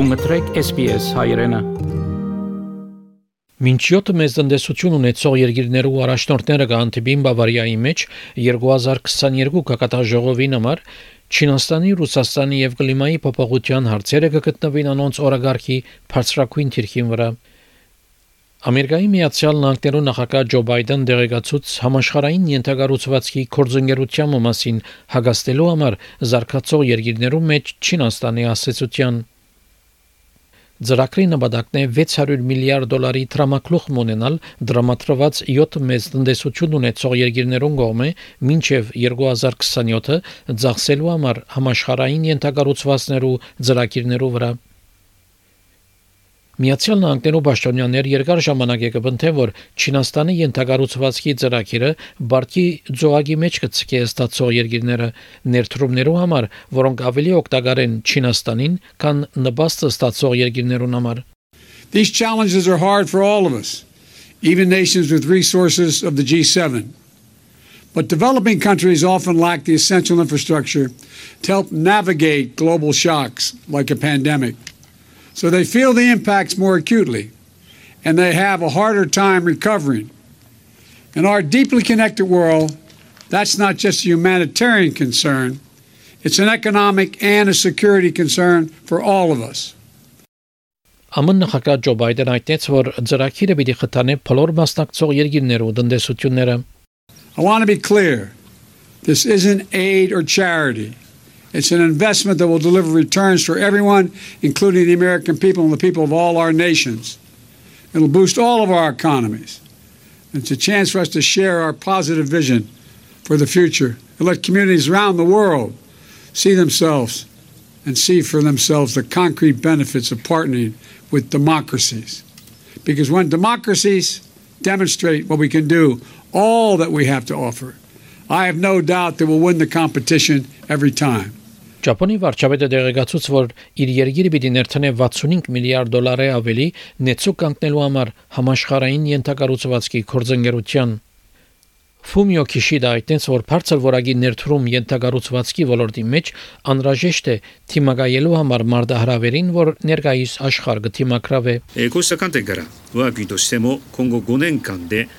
Դու մտրեք SPS հայրենը Մինչ 7 մեծ տնտեսություն ունեցող երկիրներու առաջնորդները կհանդիպին Բավարիայի մեջ 2022 կակատաժողովին համար Չինաստանի, Ռուսաստանի եւ կլիմայի փոփոխության հարցերը կգտնվին անոնց օրագարքի բարձրակույն թիրքին վրա։ Ամերիկայի Միացյալ Նահանգներու նախագահ Ջո Բայդեն դեղեկացուց համաշխարհային ենթագառուցվածքի կորձընկերության մասին հագաստելու համար զարգացող երկիրներու մեջ Չինաստանի ասացիան Ծրագրի նպատակն է 600 միլիարդ դոլարի տրամակլուխ ունենալ դրամատրված 7 մեծ տնտեսություն ունեցող երկիրներուն կողմէ մինչև 2027-ը ծախսելու համար համաշխարհային ենթակառուցվածքներու ծրագիրներու վրա։ Միացյալ Նահանգներու պաշտոնյաներ երկար ժամանակ եկը բնթեն, որ Չինաստանի ենթակառուցվածքի ծրագիրը բարգի ձողագի մեջ կցկի ստացող երկիրները ներդրումներու համար, որոնք ավելի օգտակար են Չինաստանին, քան նպաստը ստացող երկիրներուն համար։ These challenges are hard for all of us, even nations with resources of the G7. But developing countries often lack the essential infrastructure to help navigate global shocks like a pandemic. So they feel the impacts more acutely and they have a harder time recovering. In our deeply connected world, that's not just a humanitarian concern, it's an economic and a security concern for all of us. ԱՄՆ նախագահ Ջո Բայդեն այդտենց որ ծրագիրը պիտի խթանե բոլոր մասնակցող երկիրներու տնտեսությունները I want to be clear. This isn't aid or charity. It's an investment that will deliver returns for everyone, including the American people and the people of all our nations. It'll boost all of our economies. It's a chance for us to share our positive vision for the future and let communities around the world see themselves and see for themselves the concrete benefits of partnering with democracies. Because when democracies demonstrate what we can do, all that we have to offer, I have no doubt they will win the competition every time. Ճապոնի վարչապետը դեղեկացուց, որ իր երկիրը պիտի ներդնե 65 միլիարդ դոլարի ավելի նեցու կանգնելու համար համաշխարհային ենթակառուցվածքի կորձընկերության Ֆումիո Քիշիդա այդտենց որ բարձր որագի ներդրում ենթակառուցվածքի ոլորտի մեջ անհրաժեշտ է թիմակայելու համար մարդահրավերին, որ ներկայիս աշխարհ կթիմակրավե։ こうした観点から我が国としても今後5年間で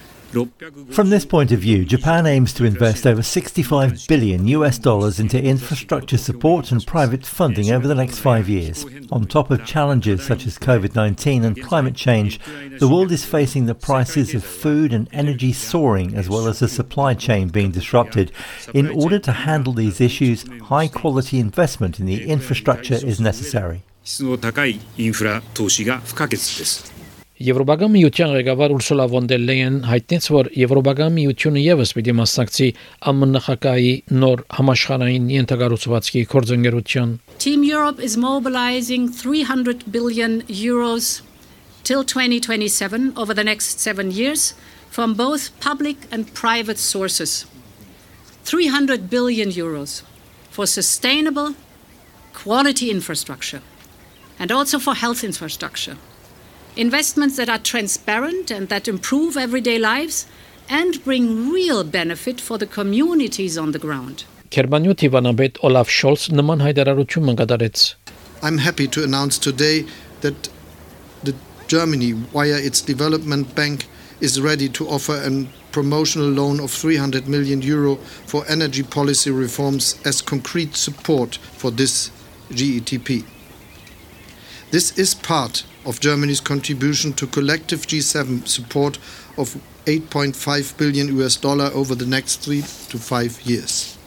From this point of view, Japan aims to invest over 65 billion US dollars into infrastructure support and private funding over the next five years. On top of challenges such as COVID 19 and climate change, the world is facing the prices of food and energy soaring as well as the supply chain being disrupted. In order to handle these issues, high quality investment in the infrastructure is necessary. 質の高いインフラ投資が不可欠です。 Եվրոպական միության ղեկավար Ուրսուլա վոն դեր Լեյեն հայտնեց, որ Եվրոպական միությունը եւս պիտի մասնակցի ԱՄՆ նախագահի նոր համաշխարհային ենթակառուցվածքի կորձընկերություն։ Team Europe is mobilizing 300 billion euros till 2027 over the next 7 years from both public and private sources. 300 billion euros for sustainable quality infrastructure and also for health infrastructure. investments that are transparent and that improve everyday lives and bring real benefit for the communities on the ground. Գերմանիու Տիվանաբեդ Օլաֆ Շոլց նման հայտարարություն կատարեց։ I'm happy to announce today that the Germany via its development bank is ready to offer a promotional loan of 300 million euro for energy policy reforms as concrete support for this GETP. This is part of Germany's contribution to collective G7 support of 8.5 billion US dollar over the next 3 to 5 years.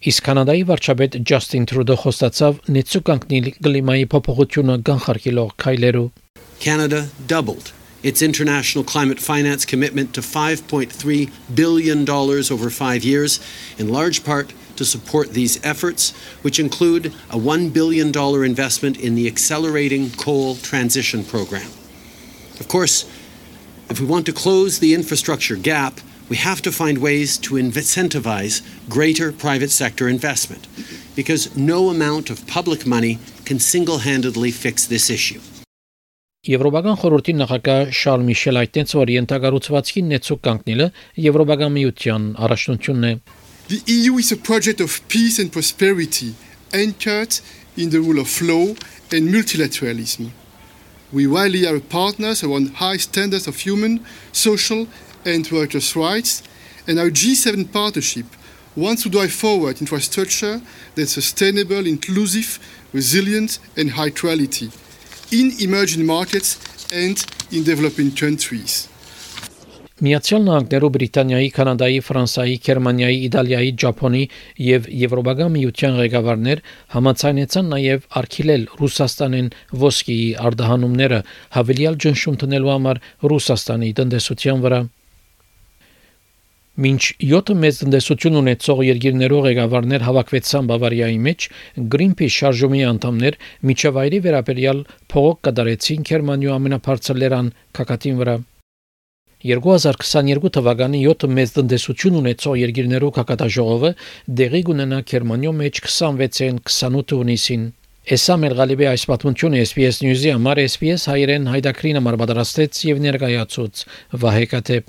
Իսկ Կանադայի վարչապետ Ջասթին Տրուդո խոստացավ նեցու կանգնել կլիմայի փոփոխությունը կանխարգելող քայլերու Canada doubled its international climate finance commitment to 5.3 billion dollars over 5 years in large part to support these efforts, which include a $1 billion investment in the Accelerating Coal Transition Program. Of course, if we want to close the infrastructure gap, we have to find ways to incentivize greater private sector investment because no amount of public money can single handedly fix this issue. Եվրոպական խորհրդի նախագահ Շարլ Միշել այդտենց որ ենթագառուցվածքի նեցուկ կանգնելը Եվրոպական միության առաջնությունն է The EU is a project of peace and prosperity anchored in the rule of law and multilateralism. We rally our partners around high standards of human, social, and workers' rights, and our G7 partnership wants to drive forward infrastructure that's sustainable, inclusive, resilient, and high quality in emerging markets and in developing countries. Միացյալ Նահանգներու Բրիտանիայի, Կանադայի, Ֆրանսիայի, Գերմանիայի, Իտալիայի, Ճապոնի եւ Եվրոպական միության ղեկավարներ համաձայնեցան նաեւ արգելել Ռուսաստանին ոսկիի արտահանումները հավելյալ ճնշում տնելու համար Ռուսաստանի տնտեսության վրա։ Մինչ 7 մեծ տնտեսություն ունեցող երկիրներով ղեկավարներ հավաքվեցան Բավարիայի մեջ, Greenpeace շարժումի անդամներ միջավայրի վերաբերյալ փողոք կդարեցին Գերմանիու ամենաբարձր լերան կակատին վրա։ 2022 թվականի 7 մեծ տնտեսություն ունեցող երկիրներով կակատաժողովը դեղի կունենա Գերմանիո մեջ 26-ին 28 հունիսին։ Էսա մեր գալիբե այս պատմությունը SPS News-ի համար SPS հայերեն հայդակրին համար պատրաստեց եւ ներկայացուց Վահե Կատեփ